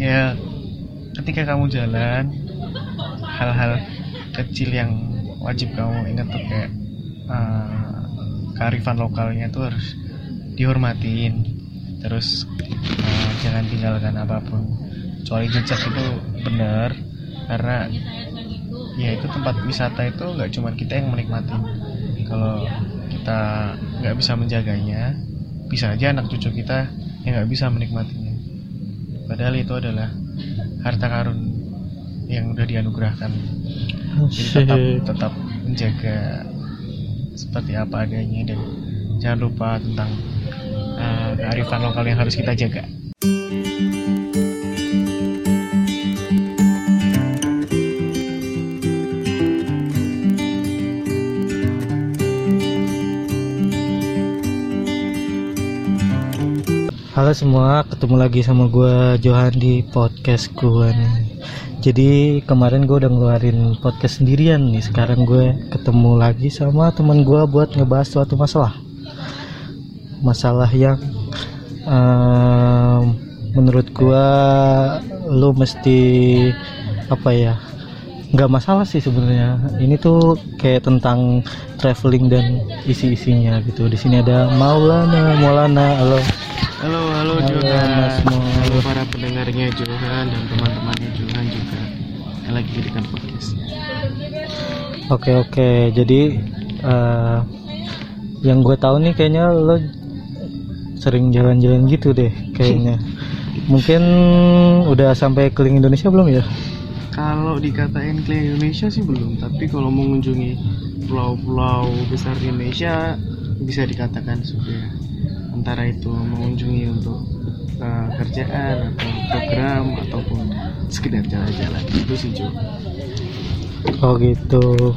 ya ketika kamu jalan hal-hal kecil yang wajib kamu ingat tuh kayak uh, kearifan lokalnya tuh harus dihormatin. Terus uh, jangan tinggalkan apa pun. Kecuali jejak itu benar karena ya itu tempat wisata itu nggak cuma kita yang menikmati. Kalau kita nggak bisa menjaganya bisa aja anak cucu kita yang nggak bisa menikmatinya padahal itu adalah harta karun yang udah dianugerahkan jadi tetap tetap menjaga seperti apa adanya dan jangan lupa tentang uh, kearifan lokal yang harus kita jaga. Halo semua, ketemu lagi sama gue Johan di podcast gue nih. Jadi kemarin gue udah ngeluarin podcast sendirian nih. Sekarang gue ketemu lagi sama teman gue buat ngebahas suatu masalah. Masalah yang um, menurut gue lo mesti apa ya? Nggak masalah sih sebenarnya. Ini tuh kayak tentang traveling dan isi-isinya gitu. Di sini ada Maulana, Maulana, halo. Johan. Halo para pendengarnya Johan dan teman-temannya Johan juga yang lagi jadikan podcast. Oke oke, jadi eh, yang gue tahu nih kayaknya lo sering jalan-jalan gitu deh kayaknya. Mungkin udah sampai keliling Indonesia belum ya? Kalau dikatain keliling Indonesia sih belum, tapi kalau mengunjungi pulau-pulau besar di Indonesia bisa dikatakan sudah. Antara itu mengunjungi untuk uh, kerjaan atau program ataupun sekedar jalan-jalan itu sih Jo. Oh gitu.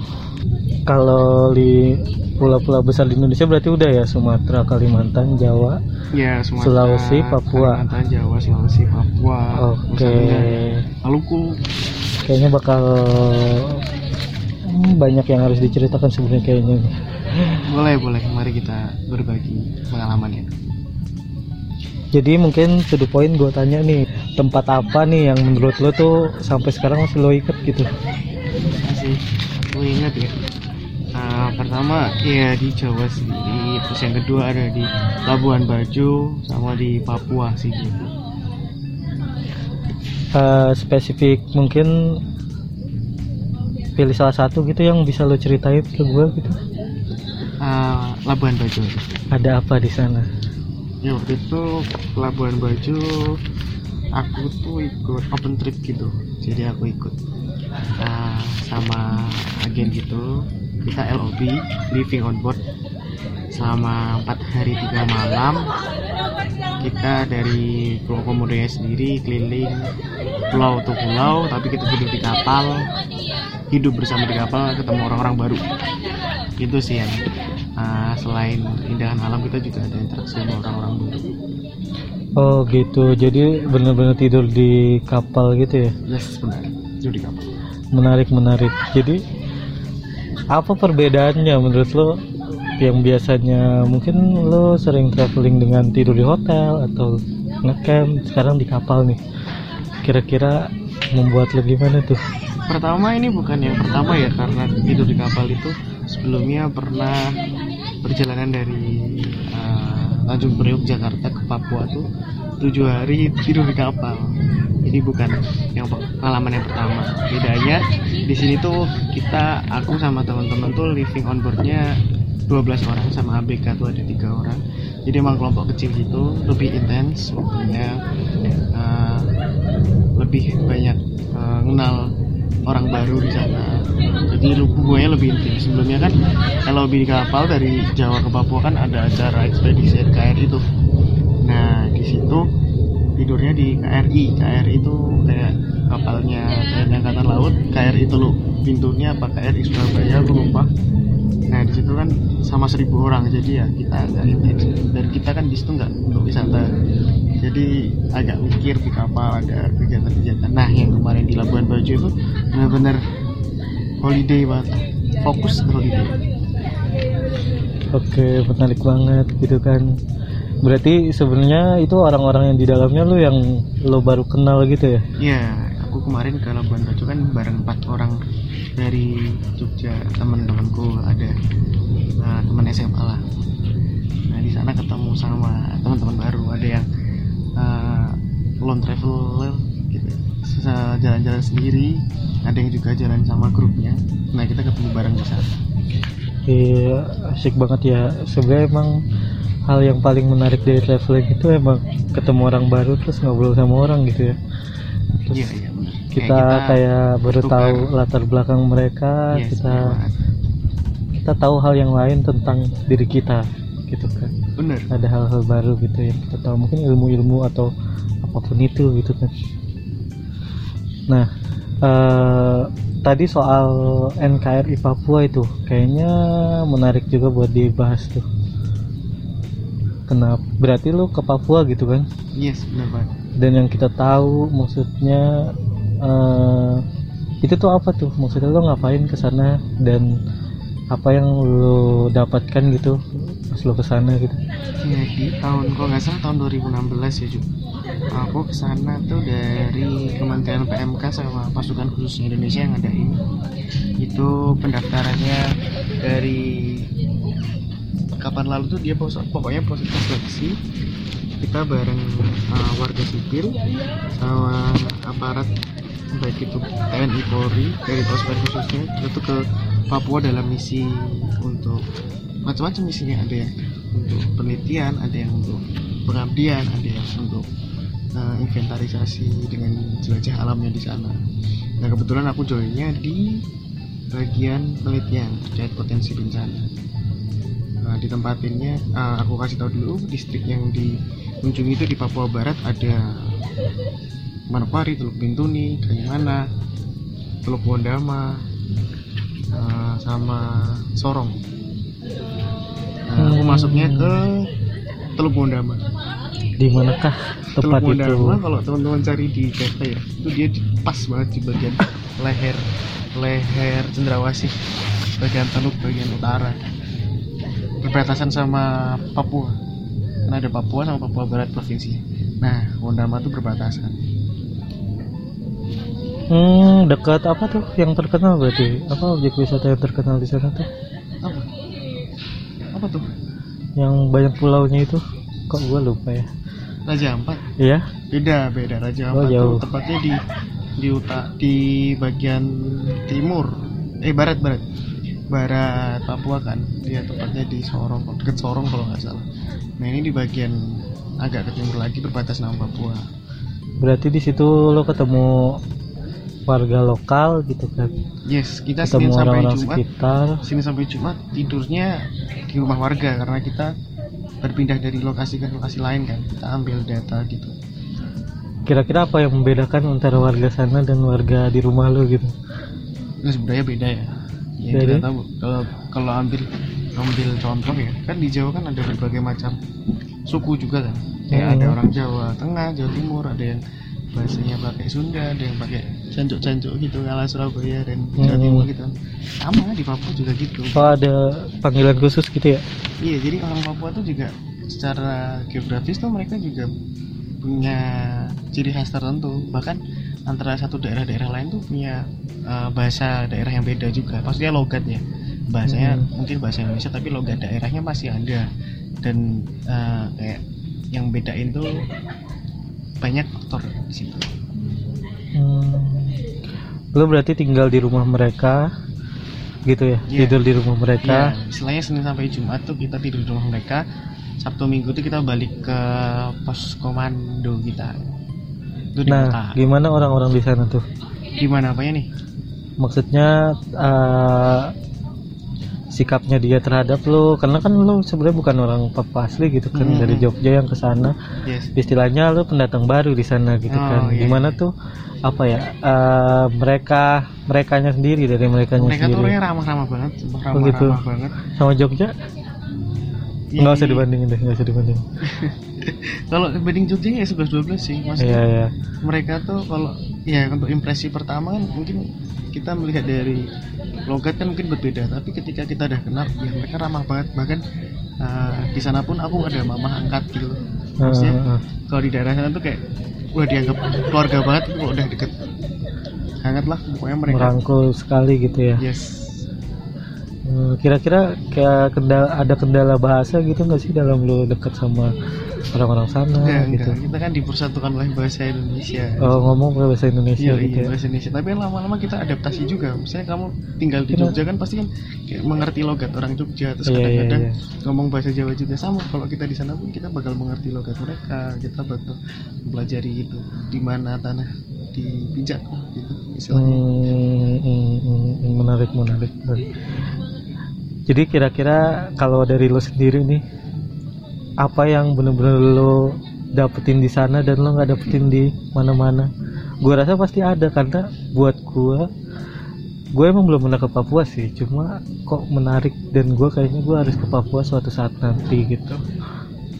Kalau di pulau-pulau besar di Indonesia berarti udah ya Sumatera, Kalimantan, Jawa. Ya, Sumatera, Sulawesi, Papua. Kalimantan, Jawa, Sulawesi, Papua, Oke. Tenggara, Maluku. Kayaknya bakal hmm, banyak yang harus diceritakan sebenarnya kayaknya. Boleh, boleh. Mari kita berbagi pengalamannya. Jadi mungkin to the point gue tanya nih tempat apa nih yang menurut lo tuh sampai sekarang masih lo ikat gitu? Masih gue ingat ya. Ah, pertama ya di Jawa sendiri, terus yang kedua ada di Labuan Bajo sama di Papua sih gitu. Eh, spesifik mungkin pilih salah satu gitu yang bisa lo ceritain ke gue gitu. Ah, Labuan Bajo. Ada apa di sana? Ya waktu itu Labuan Bajo aku tuh ikut open trip gitu. Jadi aku ikut ah, sama agen gitu. Kita LOB living on board selama empat hari tiga malam kita dari Pulau Komodonya sendiri keliling pulau to pulau tapi kita hidup di kapal hidup bersama di kapal ketemu orang-orang baru itu sih yang selain keindahan alam kita juga ada interaksi sama orang-orang baru Oh gitu. Jadi bener-bener tidur di kapal gitu ya? yes benar hidup di kapal Menarik menarik. Jadi apa perbedaannya menurut lo yang biasanya mungkin lo sering traveling dengan tidur di hotel atau ngecamp sekarang di kapal nih kira-kira membuat lo gimana tuh pertama ini bukan yang pertama ya karena tidur di kapal itu sebelumnya pernah perjalanan dari uh, Tanjung Priok Jakarta ke Papua tuh tujuh hari tidur di kapal. Jadi bukan yang pe- pengalaman yang pertama. Bedanya di sini tuh kita aku sama teman-teman tuh living on boardnya 12 orang sama ABK tuh ada tiga orang. Jadi emang kelompok kecil gitu lebih intens waktunya uh, lebih banyak uh, kenal orang baru di sana. Jadi hubungannya lebih intim. Sebelumnya kan kalau di kapal dari Jawa ke Papua kan ada acara ekspedisi KRI itu nah di situ tidurnya di KRI KRI itu kayak kapalnya TNI Angkatan Laut. KRI itu lu pintunya apa? KRI Surabaya aku lupa. Nah di situ kan sama seribu orang. Jadi ya kita agak intens. Dan kita kan di situ nggak untuk wisata jadi agak mikir di kapal ada kegiatan-kegiatan. Nah yang kemarin di Labuan Bajo itu benar-benar holiday banget. Fokus ke holiday. Oke menarik banget gitu kan. Berarti sebenarnya itu orang-orang yang di dalamnya lu yang lo baru kenal gitu ya? Iya, aku kemarin ke Labuan Bajo kan bareng empat orang dari Jogja teman-temanku ada nah, teman SMA lah. Nah di sana ketemu sama teman-teman baru. Ada yang uh, lone traveler gitu, jalan-jalan sendiri, ada yang juga jalan sama grupnya. Nah kita ketemu bareng di sana. Iya, asik banget ya. Sebenarnya emang hal yang paling menarik dari traveling itu emang ketemu orang baru terus ngobrol sama orang gitu ya. Terus Iya iya benar. kita, kayak baru tahu latar belakang mereka, Yes, kita benar banget. kita tahu hal yang lain tentang diri kita gitu kan. Bener. Ada hal-hal baru gitu yang kita tahu mungkin ilmu-ilmu atau apa pun itu gitu kan. Nah, eh, tadi soal NKRI Papua itu kayaknya menarik juga buat dibahas tuh. Kenapa? Berarti lu ke Papua gitu kan? Yes benar banget. Dan yang kita tahu maksudnya eh, itu tuh apa tuh? Maksudnya lu ngapain ke sana dan apa yang lu dapatkan gitu pas lu ke sana gitu? Jadi tahun kalau nggak salah tahun 2016 ya Ju. Aku ke sana tuh dari Kementerian PMK sama pasukan khusus Indonesia yang ngadain. Itu pendaftarannya dari kapan lalu tuh dia pokoknya proses seleksi kita bareng uh, warga sipil sama aparat baik itu TNI Polri dari pasukan khususnya itu ke Papua dalam misi untuk macam-macam misinya ada yang untuk penelitian ada yang untuk pengabdian ada yang untuk uh, inventarisasi dengan jelajah alamnya di sana. Nah kebetulan aku joinnya di bagian penelitian terkait potensi bencana. Nah ditempatinnya uh, aku kasih tahu dulu distrik yang dikunjungi itu di Papua Barat ada Manokwari, Teluk Bintuni, Kanyamana, Teluk Wondama, uh, sama Sorong. Nah, aku masuknya ke Teluk Wondama. Di manakah Teluk tempat itu? Wondama kalau teman-teman cari di Java ya, itu dia di- pas banget di bagian leher leher cendrawasih bagian teluk bagian utara berbatasan sama Papua karena ada Papua sama Papua Barat provinsi nah Wondama tuh berbatasan Hmm, dekat apa tuh yang terkenal berarti? Apa objek wisata yang terkenal di sana tuh? apa apa tuh Yang banyak pulaunya itu? Kok gua lupa ya? Raja Ampat Iya? beda beda Raja Oh, Ampat tuh jauh. tepatnya di di uta di bagian timur eh barat barat barat Papua kan dia tepatnya di Sorong deket Sorong kalau nggak salah nah ini di bagian agak ke timur lagi berbatasan sama Papua Berarti di situ lo ketemu warga lokal gitu kan? yes kita Ketemu Senin sampai orang-orang Jumat sekitar. Senin sampai Jumat tidurnya di rumah warga karena kita berpindah dari lokasi ke lokasi lain kan kita ambil data gitu Kira-kira apa yang membedakan antara warga sana dan warga di rumah lo gitu? Nah, sebenarnya beda ya. Ya Beda? kita tahu kalau kalau ambil ambil contoh ya, kan di Jawa kan ada berbagai macam suku juga kan. Ada Hmm. orang Jawa Tengah, Jawa Timur, ada yang bahasanya pakai Sunda, ada yang pakai cancuk-cancuk gitu ala Surabaya dan Jawa Hmm. Timur gitu. Sama di Papua juga gitu. Oh ada panggilan khusus gitu ya? Iya, jadi orang Papua tuh juga secara geografis tuh mereka juga punya ciri khas tertentu. Bahkan antara satu daerah-daerah lain tuh punya uh, bahasa daerah yang beda juga. Maksudnya logat ya. Bahasanya Hmm. mungkin bahasa Indonesia tapi logat daerahnya masih ada. Dan uh, kayak yang bedain tuh banyak faktor di situ. Hmm. Lo berarti tinggal di rumah mereka gitu ya? Iya. Tidur di rumah mereka. Ya, istilahnya Senin sampai Jumat tuh kita tidur di rumah mereka. Sabtu Minggu tuh kita balik ke pos komando kita. Itu di kota. Nah, gimana orang-orang di sana tuh? Gimana apanya nih? Maksudnya eh, sikapnya dia terhadap lo karena kan lo sebenarnya bukan orang Papua asli gitu kan Hmm. dari Jogja yang ke sana. Yes. Istilahnya lo pendatang baru di sana gitu Oh, kan. iya, Gimana tuh apa ya? eh, mereka merekanya sendiri dari merekanya Mereka tuh sendiri. orangnya ramah-ramah banget, Oh, ramah-ramah gitu. banget. Sama Jogja Iya, nggak usah dibandingin deh, nggak usah dibandingin. kalau dibanding Jogja ya 11 12 sih maksudnya iya iya mereka tuh kalau ya untuk impresi pertama kan mungkin kita melihat dari logat kan mungkin berbeda tapi ketika kita udah kenal ya mereka ramah banget. Bahkan uh, di sana pun aku ada mama angkat gitu. Maksudnya Heeh, heeh. kalau di daerah sana tuh kayak udah dianggap keluarga banget kok udah deket. Hangat lah pokoknya mereka merangkul sekali gitu ya. Yes kira-kira kayak kendala ada kendala bahasa gitu nggak sih dalam lu deket sama orang-orang sana enggak, gitu enggak. kita kan dipersatukan oleh bahasa Indonesia oh ngomong pakai bahasa Indonesia Iya, gitu iya, ya bahasa Indonesia. Tapi lama-lama kita adaptasi juga. Misalnya kamu tinggal di? Jogja kan pasti kan kayak mengerti logat orang Jogja. Terus Iya, iya, kadang-kadang iya. ngomong bahasa Jawa juga sama. Kalau kita di sana pun kita bakal mengerti logat mereka. Kita bakal mempelajari itu di mana tanah dipijak gitu istilahnya. Hmm, hmm, hmm, hmm, menarik menarik. Jadi kira-kira kalau dari lo sendiri nih apa yang bener-bener lo dapetin di sana dan lo nggak dapetin di mana-mana? Gue rasa pasti ada karena buat gue gue emang belum pernah ke Papua sih. Cuma kok menarik dan gue kayaknya gue harus ke Papua suatu saat nanti gitu.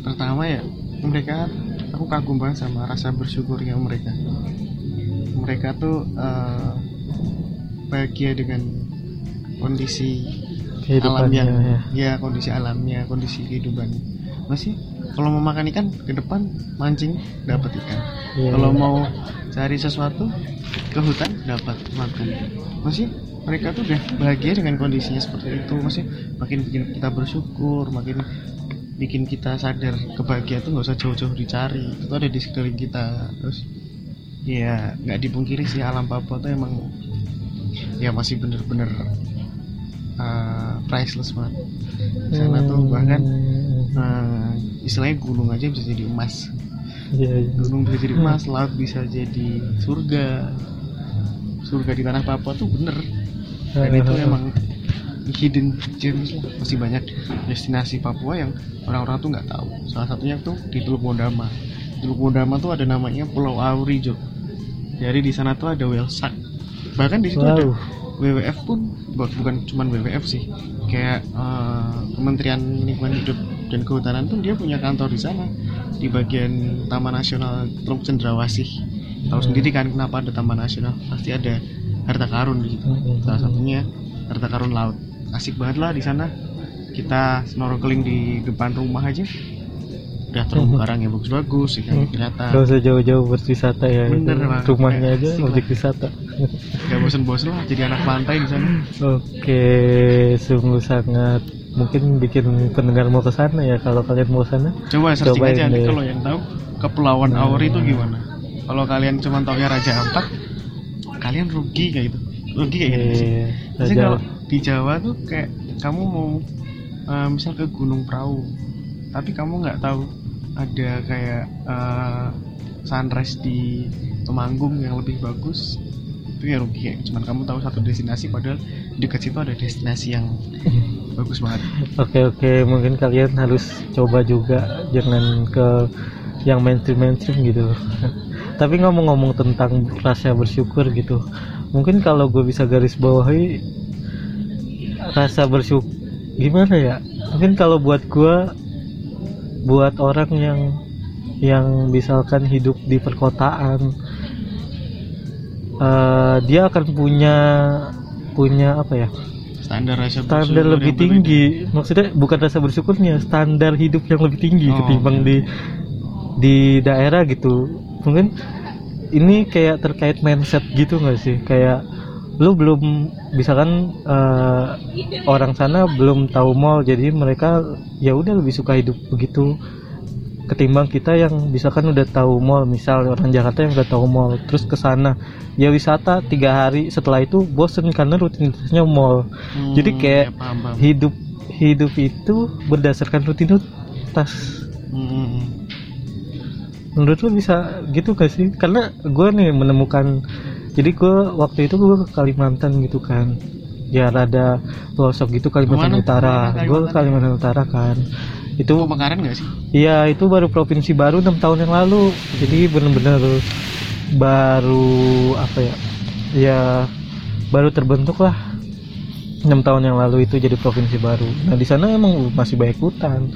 Pertama ya mereka aku kagum banget sama rasa bersyukurnya mereka. Mereka tuh eh, bahagia dengan kondisi alam kehidupannya yang ya. Ya kondisi alamnya kondisi kehidupan. Masih kalau mau makan ikan ke depan mancing dapat ikan. Iya, kalau iya. mau cari sesuatu ke hutan dapat makan. Masih mereka tuh udah bahagia dengan kondisinya seperti itu. Masih makin bikin kita bersyukur makin bikin kita sadar kebahagiaan tuh nggak usah jauh-jauh dicari. Itu ada di sekeliling kita. Terus ya nggak dipungkiri sih alam Papua tuh emang ya masih bener-bener uh, priceless banget. Di sana tuh bahkan Hmm, uh, istilahnya gunung aja bisa jadi emas. Iya, iya. gunung bisa jadi emas laut bisa jadi surga. Surga di tanah Papua tuh bener. Dan itu emang hidden gems lah. Masih banyak destinasi Papua yang orang-orang tuh nggak tahu. Salah satunya tuh di Teluk Mondama Teluk Mondama tuh ada namanya Pulau Auri Jo. Jadi di sana tuh ada whale shark. Bahkan di situ ada wow WWF pun bu- bukan cuman WWF sih. Kayak eh, Kementerian Lingkungan Hidup dan Kehutanan tuh dia punya kantor di sana. Di bagian Taman Nasional Teluk Cendrawasih. Tahu Hmm. sendiri kan kenapa ada Taman Nasional? Pasti ada harta karun di situ. Hmm, salah hmm, satunya harta karun laut. Asik banget lah di sana. Kita snorkeling di depan rumah aja. Udah terumbu karang yang bagus-bagus ikan kelihatan Gak usah jauh-jauh berwisata ya Bener, itu. Bang. Rumahnya aja objek wisata gak bosen-bosen lah jadi anak pantai di sana Oke sungguh sangat Mungkin bikin pendengar mau ke sana ya Kalau kalian mau sana Coba searching Cobain aja nanti kalau yang tahu Kepulauan Nah. Auri itu gimana. Kalau kalian cuma taunya Raja Ampat, kalian rugi kayak gitu. Rugi kayak gitu. Raja- kalau di Jawa tuh kayak kamu mau eh, misal ke Gunung Perahu, tapi kamu nggak tahu ada kayak eh, sunrise di Temanggung yang lebih bagus itu ya rugi kayak cuman kamu tahu satu destinasi padahal dekat situ ada destinasi yang bagus banget. Oke oke. Mungkin kalian harus coba juga. Jangan ke yang mainstream-mainstream gitu. Tapi ngomong-ngomong tentang rasa bersyukur gitu Mungkin kalau gue bisa garis bawahi Rasa bersyukur Gimana ya? Mungkin kalau buat gue Buat orang yang Yang misalkan hidup di perkotaan eh, Dia akan punya Punya apa ya? Standar rasa standar lebih tinggi. Maksudnya bukan rasa bersyukurnya standar hidup yang lebih tinggi Oh, ketimbang oke. di di daerah gitu. Mungkin ini kayak terkait mindset gitu nggak sih? Kayak lu belum misalkan eh, orang sana belum tahu mall jadi mereka ya udah lebih suka hidup begitu ketimbang kita yang misalkan udah tahu mall misal orang Jakarta yang udah tahu mall terus ke sana. Ya wisata tiga hari setelah itu bosen karena rutinitasnya mall. Hmm, Jadi kayak ya, paham, paham. hidup hidup itu berdasarkan rutinitas. Hmm, menurut lu bisa gitu gak sih? Karena gue nih menemukan jadi gue waktu itu gue ke Kalimantan gitu kan. Ya rada pelosok gitu? Kalimantan Utara. Ke mana gue? Kalimantan Utara kan itu Pemekaran nggak sih? Iya itu baru provinsi baru enam tahun yang lalu. Jadi bener-bener baru apa ya ya baru terbentuk lah. Enam tahun yang lalu itu jadi provinsi baru. Nah di sana emang masih banyak hutan.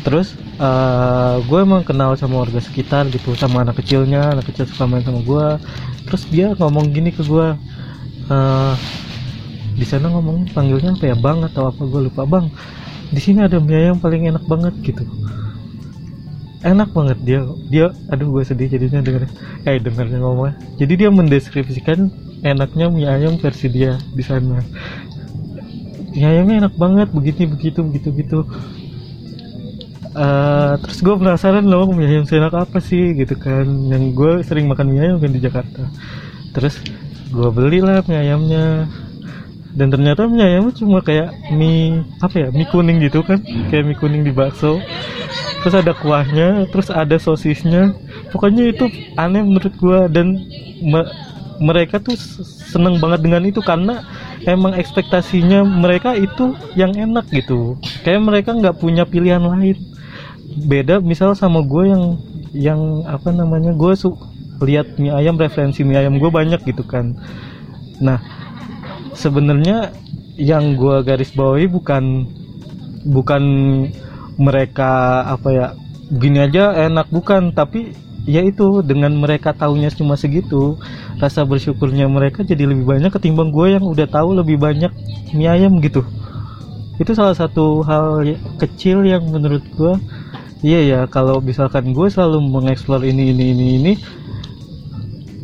Terus eh gue emang kenal sama warga sekitar gitu sama anak kecilnya. Anak kecil suka main sama gue terus dia ngomong gini ke gue eh di sana ngomong panggilnya apa ya bang atau apa gue lupa bang di sini ada mie ayam paling enak banget gitu. Enak banget dia dia aduh gue sedih jadinya denger eh dengernya ngomong jadi dia mendeskripsikan enaknya mie ayam versi dia di sana. Mie ayamnya enak banget begitu begitu begitu begitu. Eh, terus gue penasaran loh mie ayam seenak apa sih gitu kan. Yang gue sering makan mie ayam kan di Jakarta. Terus gue belilah mie ayamnya dan ternyata mie ayamnya cuma kayak mie apa ya mie kuning gitu kan? Kayak mie kuning di bakso. Terus ada kuahnya terus ada sosisnya. Pokoknya itu aneh menurut gua. Dan me- mereka tuh seneng banget dengan itu karena emang ekspektasinya mereka itu yang enak gitu. Kayak mereka nggak punya pilihan lain. Beda misal sama gue yang yang apa namanya gue su lihat mie ayam referensi mie ayam gue banyak gitu kan. Nah sebenarnya yang gua garis bawahi bukan bukan mereka apa ya gini aja enak bukan. Tapi ya itu dengan mereka tahunya cuma segitu rasa bersyukurnya mereka jadi lebih banyak ketimbang gue yang udah tahu lebih banyak mie ayam gitu. Itu salah satu hal y- kecil yang menurut gue iya ya kalau misalkan gue selalu mengeksplor ini ini ini ini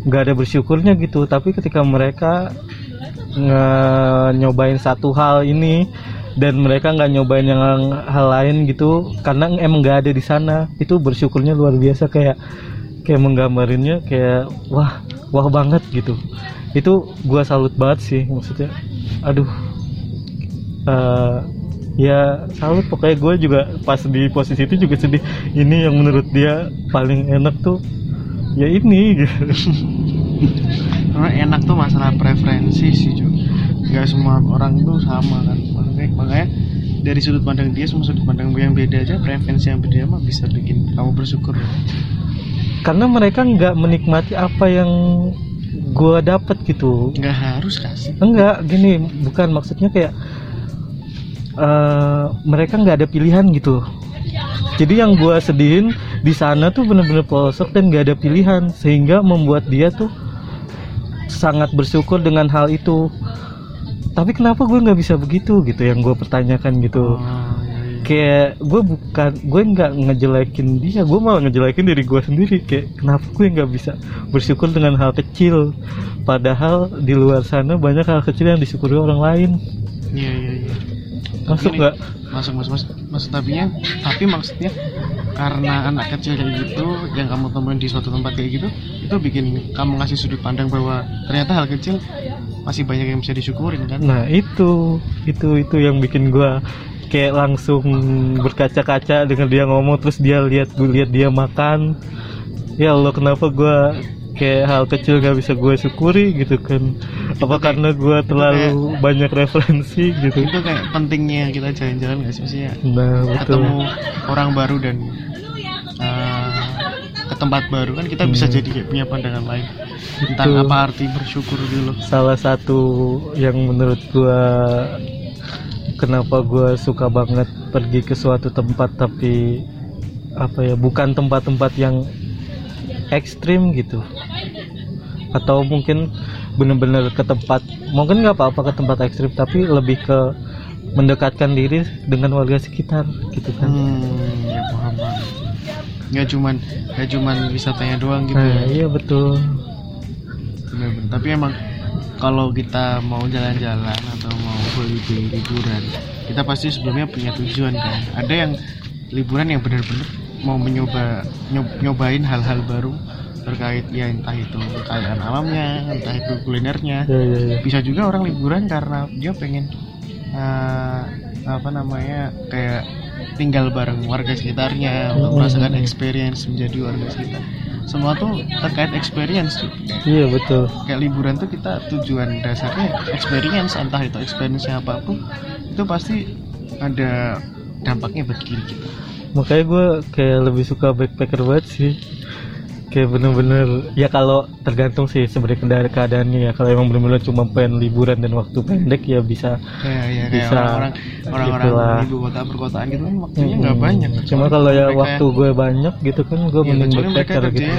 nggak ada bersyukurnya gitu. Tapi ketika mereka nge- nyobain satu hal ini dan mereka nggak nyobain yang hal lain gitu karena emang nggak ada di sana. Itu bersyukurnya luar biasa kayak kayak menggambarinnya kayak wah wah banget gitu. Itu gua salut banget sih maksudnya. Aduh. Eh, ya salut pokoknya gue juga pas di posisi itu juga sedih. Ini yang menurut dia paling enak tuh ya ini gitu karena enak tuh masalah preferensi sih cuy nggak semua orang tuh sama kan. Makanya, makanya dari sudut pandang dia sama sudut pandang yang beda aja preferensi yang beda mah bisa bikin kamu bersyukur karena mereka nggak menikmati apa yang gua dapat gitu. Nggak harus kasih enggak gini bukan maksudnya kayak eh mereka nggak ada pilihan gitu. Jadi yang gua sedihin di sana tuh bener-bener pelosok dan nggak ada pilihan. Sehingga membuat dia tuh sangat bersyukur dengan hal itu. Tapi kenapa gue nggak bisa begitu gitu yang gue pertanyakan gitu. Oh, iya, iya. kayak gue bukan gue nggak ngejelekin dia gue malah ngejelekin diri gue sendiri. Kayak kenapa gue nggak bisa bersyukur dengan hal kecil? Padahal di luar sana banyak hal kecil yang disyukuri orang lain. Iya iya iya masuk nggak? Masuk masuk masuk. Maksud tapinya. Tapi maksudnya karena anak kecil kayak gitu yang kamu temuin di suatu tempat kayak gitu itu bikin kamu ngasih sudut pandang bahwa ternyata hal kecil masih banyak yang bisa disyukurin kan? Nah itu. Itu itu yang bikin gue kayak langsung berkaca-kaca dengan dia ngomong terus dia lihat gue lihat dia makan. Ya Allah kenapa gue kayak hal kecil gak bisa gue syukuri gitu kan. Apa karena gue terlalu banyak referensi gitu? itu kayak pentingnya kita jalan-jalan nggak sih? Maksudnya nah betul. ketemu orang baru dan uh, ke tempat baru kan kita bisa Hmm. jadi kayak punya pandangan lain tentang Betul. apa arti bersyukur dulu salah satu yang menurut gua kenapa gua suka banget pergi ke suatu tempat tapi apa ya bukan tempat-tempat yang ekstrim gitu. Atau mungkin bener-bener ke tempat mungkin nggak apa-apa ke tempat ekstrim tapi lebih ke mendekatkan diri dengan warga sekitar gitu kan. Hmm ya paham nggak cuman nggak cuman wisatanya doang gitu nah ya. iya betul. Bener-bener. tapi emang kalau kita mau jalan-jalan atau mau holiday liburan kita pasti sebelumnya punya tujuan kan. Ada yang liburan yang benar-benar mau mencoba nyob- nyobain hal-hal baru terkait ya entah itu kekayaan alamnya entah itu kulinernya. Ya ya ya bisa juga orang liburan karena dia pengen eh, apa namanya kayak tinggal bareng warga sekitarnya untuk Hmm. merasakan experience menjadi warga sekitar. Semua tuh terkait experience cuy. iya betul. Kayak liburan tuh kita tujuan dasarnya experience entah itu experience apa pun itu pasti ada dampaknya bagi diri kita makanya gue kayak lebih suka backpacker banget sih kayak bener-bener ya kalau tergantung sih sebenarnya kendala keadaannya ya kalau emang bener-bener cuma pengen liburan dan waktu pendek ya bisa ya kayak Bisa, orang-orang orang-orang gitulah. ibu kota perkotaan gitu kan waktunya nggak Mm-mm. banyak cuma kalau ya waktu gue banyak gitu kan gue ya, mending backpacker gitu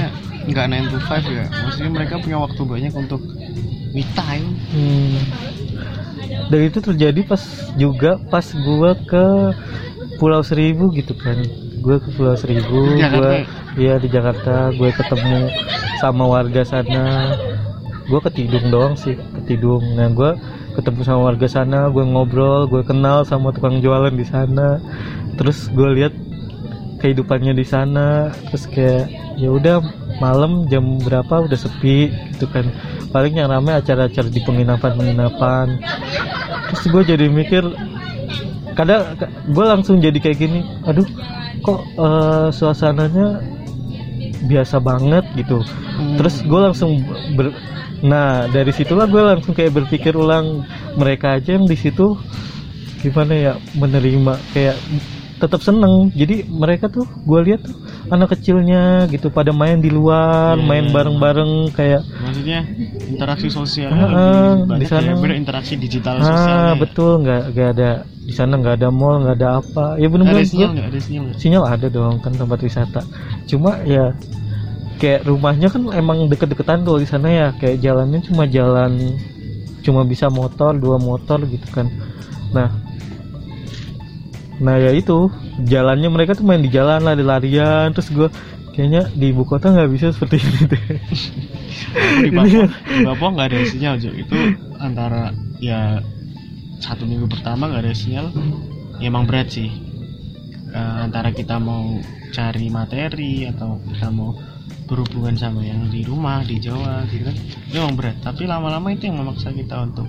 nggak 9 to 5 ya maksudnya mereka punya waktu banyak untuk me time Hmm. Dan itu terjadi pas juga pas gua ke Pulau Seribu gitu kan. Gue ke Pulau Seribu, gue ya? iya di Jakarta, gue ketemu sama warga sana. Gue ke Tidung doang sih, ke Tidung. Nah, gue ketemu sama warga sana, gue ngobrol, gue kenal sama tukang jualan di sana. Terus gue lihat kehidupannya di sana, terus kayak ya udah malam jam berapa udah sepi gitu kan paling yang ramai acara-acara di penginapan-penginapan terus gue jadi mikir kadang gue langsung jadi kayak gini aduh kok eh, suasananya biasa banget gitu. Terus gue langsung ber nah dari situlah gue langsung kayak berpikir ulang mereka aja yang di situ gimana ya menerima kayak tetap seneng. Jadi mereka tuh gue lihat tuh anak kecilnya gitu pada main di luar Iya. main bareng-bareng kayak maksudnya interaksi sosial lebih di sana. ya beda interaksi digital ah sosialnya betul nggak nggak ada di sana nggak ada mall nggak ada apa. Ya ada bener-bener sinyal ada sinyal sinyal ada dong kan tempat wisata. Cuma ya kayak rumahnya kan emang deket-deketan tuh di sana ya. Kayak jalannya cuma jalan cuma bisa motor dua motor gitu kan. Nah nah ya itu. Jalannya mereka tuh main di jalan lari-larian terus gue kayaknya di ibu kota nggak bisa seperti ini deh. Di Papua di Papua nggak ada sinyal Jo itu antara ya satu minggu pertama nggak ada sinyal. Ya emang berat sih. Eh, antara kita mau cari materi atau kita mau berhubungan sama yang di rumah di Jawa gitu kan. Itu emang berat. Tapi lama-lama itu yang memaksa kita untuk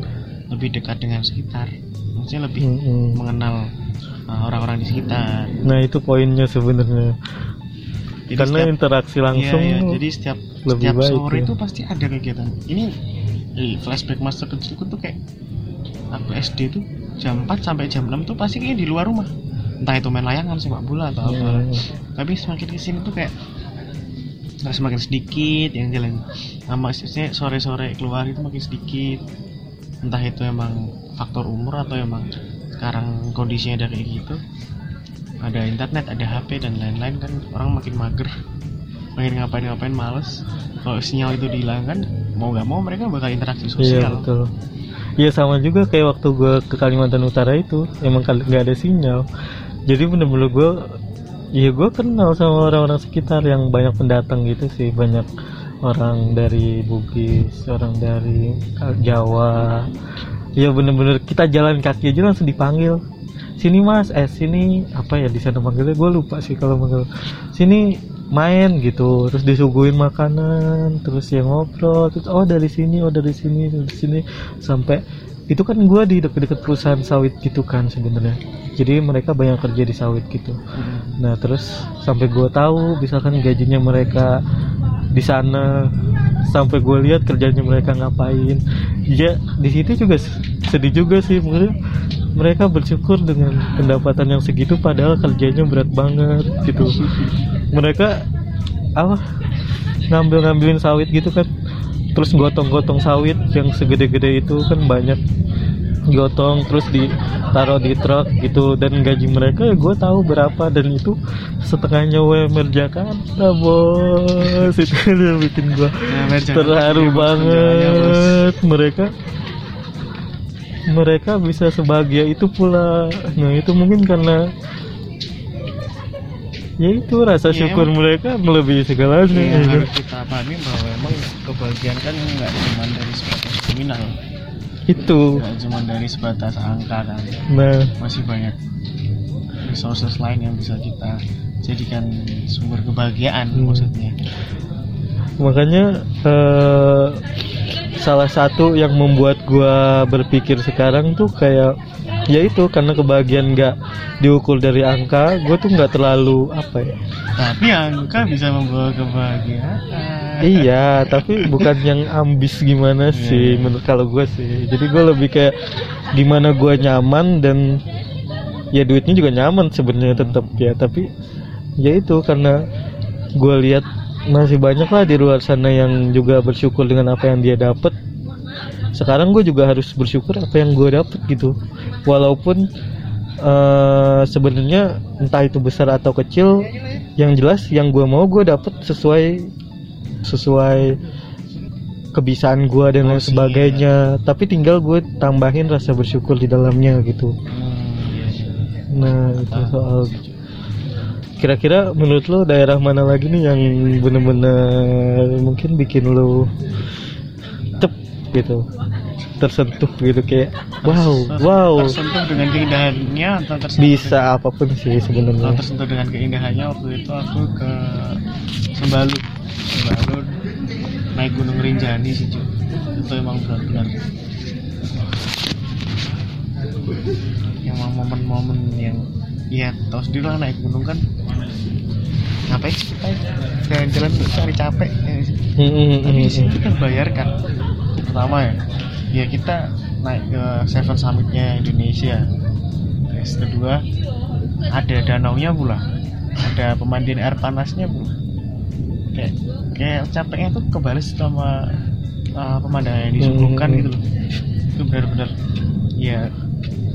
lebih dekat dengan sekitar. Maksudnya lebih Mm-mm. mengenal uh, orang-orang di sekitar nah itu poinnya sebenarnya Jadi karena setiap- interaksi langsung Iya, iya. jadi setiap lebih setiap baik sore ya. itu pasti ada kegiatan. Ini eh, flashback masa kecilku tuh kayak aku SD tuh jam 4 sampai jam 6 tuh pasti kayaknya di luar rumah. Entah itu main layangan sepak bola atau apa. Hmm. Tapi semakin ke sini tuh kayak nggak semakin sedikit yang jalan. Nah, maksudnya sore-sore keluar itu makin sedikit. Entah itu emang faktor umur atau emang sekarang kondisinya udah kayak gitu. Ada internet, ada HP dan lain-lain kan orang makin mager pengen ngapain-ngapain males kalau sinyal itu dihilangkan mau nggak mau mereka bakal interaksi Iya sosial betul. Iya sama juga kayak waktu gue ke Kalimantan Utara itu emang nggak ada sinyal. Jadi bener-bener gue, iya gue kenal sama orang-orang sekitar yang banyak pendatang gitu sih banyak orang dari Bugis, orang dari Jawa. Iya bener-bener kita jalan kaki aja langsung dipanggil. Sini mas, eh sini apa ya di sana manggilnya gue lupa sih kalau manggil. Sini main gitu, terus disuguhin makanan, terus ya ngobrol, terus oh dari sini, oh dari sini, dari sini sampai itu kan gue di deket-deket perusahaan sawit gitu kan sebenarnya. Jadi mereka banyak kerja di sawit gitu. Hmm. Nah terus sampai gue tahu misalkan gajinya mereka di sana sampai gue lihat kerjanya mereka ngapain. Ya di situ juga sedih juga sih menurut mereka bersyukur dengan pendapatan yang segitu padahal kerjanya berat banget gitu. Mereka apa ngambil ngambilin sawit gitu kan. Terus gotong-gotong sawit yang segede-gede itu kan banyak gotong terus ditaruh di truk gitu dan gaji mereka ya gue tahu berapa dan itu setengahnya UMR Jakarta bos. Itu yang bikin gue Nah, terharu Bos. banget. mereka mereka bisa sebahagia itu pula. Nah itu mungkin karena ya itu rasa Iya, syukur mereka melebihi segalanya. Ya harus kita pahami bahwa emang kebahagiaan kan nggak cuma dari sebatas nominal itu. Nggak cuma dari sebatas angka kan. Nah. Masih banyak resources lain yang bisa kita jadikan sumber kebahagiaan Hmm. maksudnya. Makanya eh, salah satu yang membuat gua berpikir sekarang tuh kayak ya itu karena kebahagiaan nggak diukur dari angka gue tuh nggak terlalu apa ya? Tapi angka bisa membawa kebahagiaan. Iya tapi bukan yang ambis gimana sih Iya. menurut kalau gue sih. Jadi gue lebih kayak gimana gue nyaman dan ya duitnya juga nyaman sebenarnya tetap ya. Tapi ya itu karena gue lihat masih banyak lah di luar sana yang juga bersyukur dengan apa yang dia dapat. Sekarang gue juga harus bersyukur apa yang gue dapat gitu. Walaupun eh, sebenarnya entah itu besar atau kecil yang jelas yang gue mau gue dapat sesuai sesuai kebisaan gue dan lain sebagainya. tapi tinggal gue tambahin rasa bersyukur di dalamnya gitu. Hmm, iya, nah itu soal kira-kira menurut lo daerah mana lagi nih yang bener-bener mungkin bikin lo cep gitu tersentuh gitu kayak wow wow. tersentuh dengan keindahannya atau tersentuh bisa apa pun sih dengan, sebenarnya tersentuh dengan keindahannya waktu itu aku ke Sembalu Sembalu naik Gunung Rinjani sih cuy itu emang benar-benar emang momen-momen yang ya tau sendiri lah naik gunung kan. Ngapain sih? Kita jalan-jalan cari capek ya tapi di sini kita bayarkan. Pertama ya ya kita naik ke Seven Summitnya Indonesia. Terus kedua ada danau nya pula. Ada pemandian air panasnya pula. Kayak kayak capeknya tuh kebales sama uh, pemandangan yang disuguhkan gitu loh. Itu benar-benar ya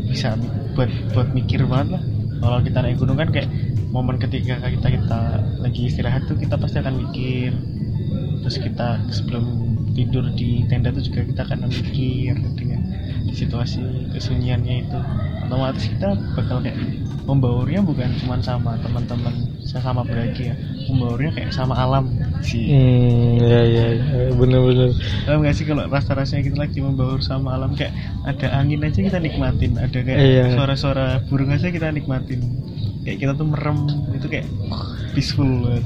bisa buat buat mikir banget lah kalau kita naik gunung kan kayak momen ketika kita kita lagi istirahat tuh kita pasti akan mikir. Terus kita sebelum tidur di tenda tuh juga kita akan mikir dengan situasi kesunyiannya itu. Otomatis kita bakal kayak membaurnya bukan cuma sama teman-teman sesama pendaki ya membaurnya kayak sama alam sih Hmm, ya ya ya, bener-bener Tahu nggak sih kalau rasa-rasanya kita lagi membaur sama alam kayak ada angin aja kita nikmatin, ada kayak Iya. suara-suara burung aja kita nikmatin. Kayak kita tuh merem itu kayak peaceful banget.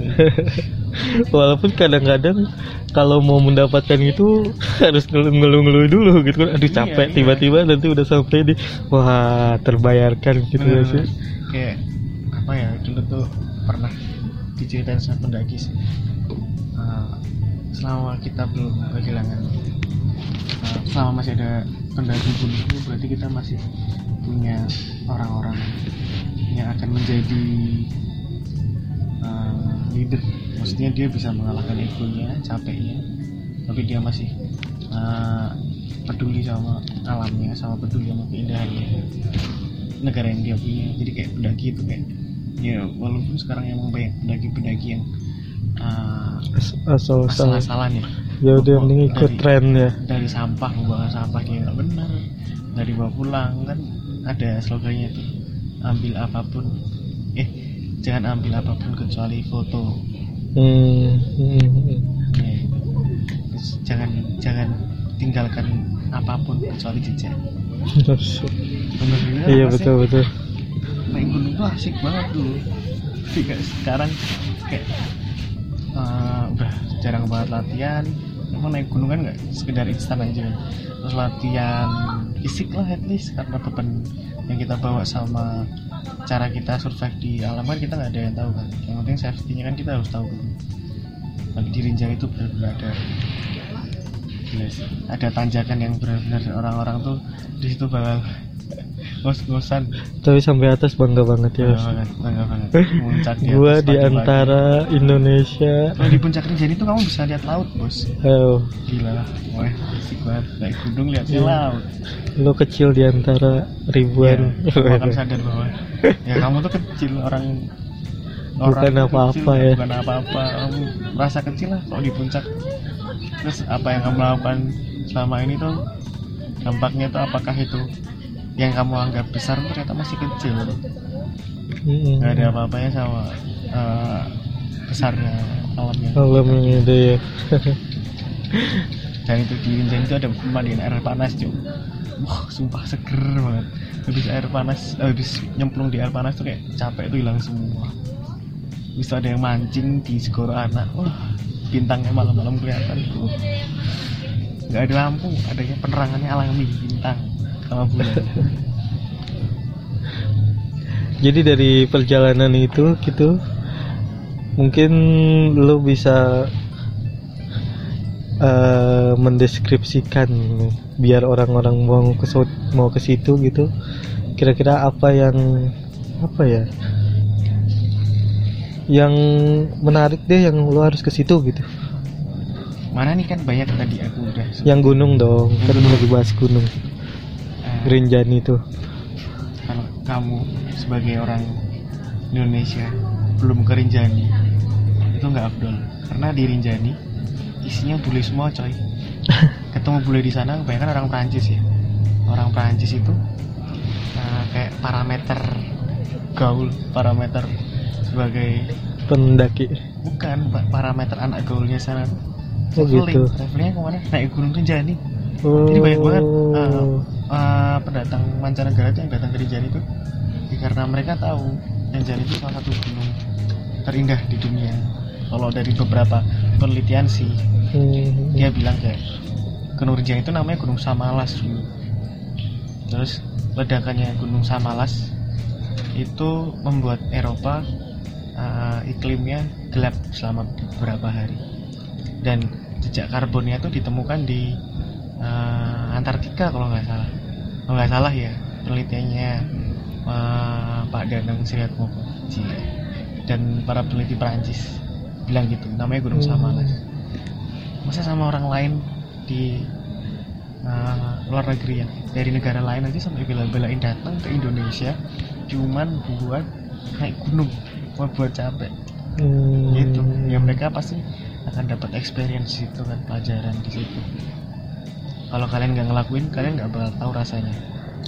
walaupun kadang-kadang kalau mau mendapatkan itu harus ngeluh-ngeluh dulu gitu kan aduh Iya, capek iya. tiba-tiba nanti udah sampai di wah terbayarkan gitu ya sih Kayak apa ya dulu tuh pernah diceritain sama pendaki sih. Uh, selama kita belum kehilangan uh, selama masih ada pendaki gunung berarti kita masih punya orang-orang yang akan menjadi uh, leader. Maksudnya dia bisa mengalahkan egonya capeknya tapi dia masih uh, peduli sama alamnya sama peduli sama keindahannya negara yang dia punya. Jadi kayak pendaki itu kayak ya walaupun sekarang emang banyak pendaki-pendaki yang uh, As- asal-asal asal-asalan ya? Ya udah yang penting ikut Dari- tren ya. dari sampah membuang sampah dia nggak benar dari bawa pulang kan ada slogannya itu ambil apa pun. Eh jangan ambil apa pun kecuali foto. Hmm, hmm, hmm. ya, gitu. Terus jangan jangan tinggalkan apa pun kecuali jejak. Bener. Iya sih? betul betul. Naik gunung tuh asik banget dulu. Tapi sekarang kayak eh, udah jarang banget latihan. Emang naik gunung kan nggak? Sekedar instan aja kan? Terus latihan fisik lah at least. Karena beban yang kita bawa sama cara kita survive di alam kan kita nggak ada yang tahu kan? Yang penting safety-nya kan kita harus tahu dulu. Tapi di itu benar-benar ada. Ada tanjakan yang benar-benar orang-orang tuh di situ bakal ngos-ngosan tapi sampai atas bangga banget ya Bangga banget, bangga banget. Puncak di gua di antara Indonesia Kalau di puncak Rinjani tuh kamu bisa lihat laut, bos. oh, Gila lah, wah asik banget. Naik gunung lihatnya Iya. laut. lo kecil di antara ribuan Ya, kamu akan sadar bahwa ya kamu tuh kecil orang Bukan tuh apa-apa ya. Bukan apa-apa. Kamu merasa kecil lah kalau di puncak. Terus apa yang kamu lakukan selama ini tuh dampaknya tuh apakah itu yang kamu anggap besar ternyata masih kecil. Hmm. nggak ada apa-apanya sama eh, besarnya alamnya. Alam yang ada ya. Dan itu di Rinjani itu ada pemandian air panas cuy wah sumpah seger banget. Habis air panas habis nyemplung di air panas tuh kayak capek tuh hilang semua. Bisa ada yang mancing di segoro anak. Wah bintangnya malam-malam kelihatan tuh. Nggak ada lampu adanya penerangannya alami bintang sama bulan jadi dari perjalanan itu gitu mungkin lo bisa eh, mendeskripsikan biar orang-orang mau ke mau ke situ gitu. Kira-kira apa yang apa ya yang menarik deh yang lo harus ke situ gitu. Mana nih kan banyak tadi aku udah yang gunung dong kan lagi bahas gunung Rinjani tuh kalau kamu sebagai orang Indonesia belum ke Rinjani itu nggak afdol karena di Rinjani isinya bule semua coy. Ketemu bule di sana kebanyakan orang Prancis ya. Orang Prancis itu eh, kayak parameter gaul parameter sebagai pendaki. Bukan pa- parameter anak gaulnya sana. Oh, traveling gitu. travelingnya ke mana? Naik gunung Rinjani oh. jadi banyak banget uh, uh, pendatang mancanegara itu yang datang ke Rinjani itu ya karena mereka tahu Rinjani itu salah satu gunung terindah di dunia kalau dari beberapa penelitian sih Hmm. dia bilang kayak Gunung Rinjani itu namanya Gunung Samalas dulu terus ledakannya Gunung Samalas itu membuat Eropa uh, iklimnya gelap selama beberapa hari dan jejak karbonnya itu ditemukan di uh, Antartika kalau nggak salah kalau nggak salah ya penelitiannya uh, Pak Danang Siriatmoko Cie. dan para peneliti Perancis bilang gitu namanya Gunung Hmm. Samalas masa sama orang lain di uh, luar negeri ya dari negara lain aja sampai bela-belain datang ke Indonesia cuman buat naik gunung buat buat capek Hmm. gitu ya mereka pasti akan dapat experience itu kan pelajaran di situ kalau kalian nggak ngelakuin kalian nggak bakal tahu rasanya.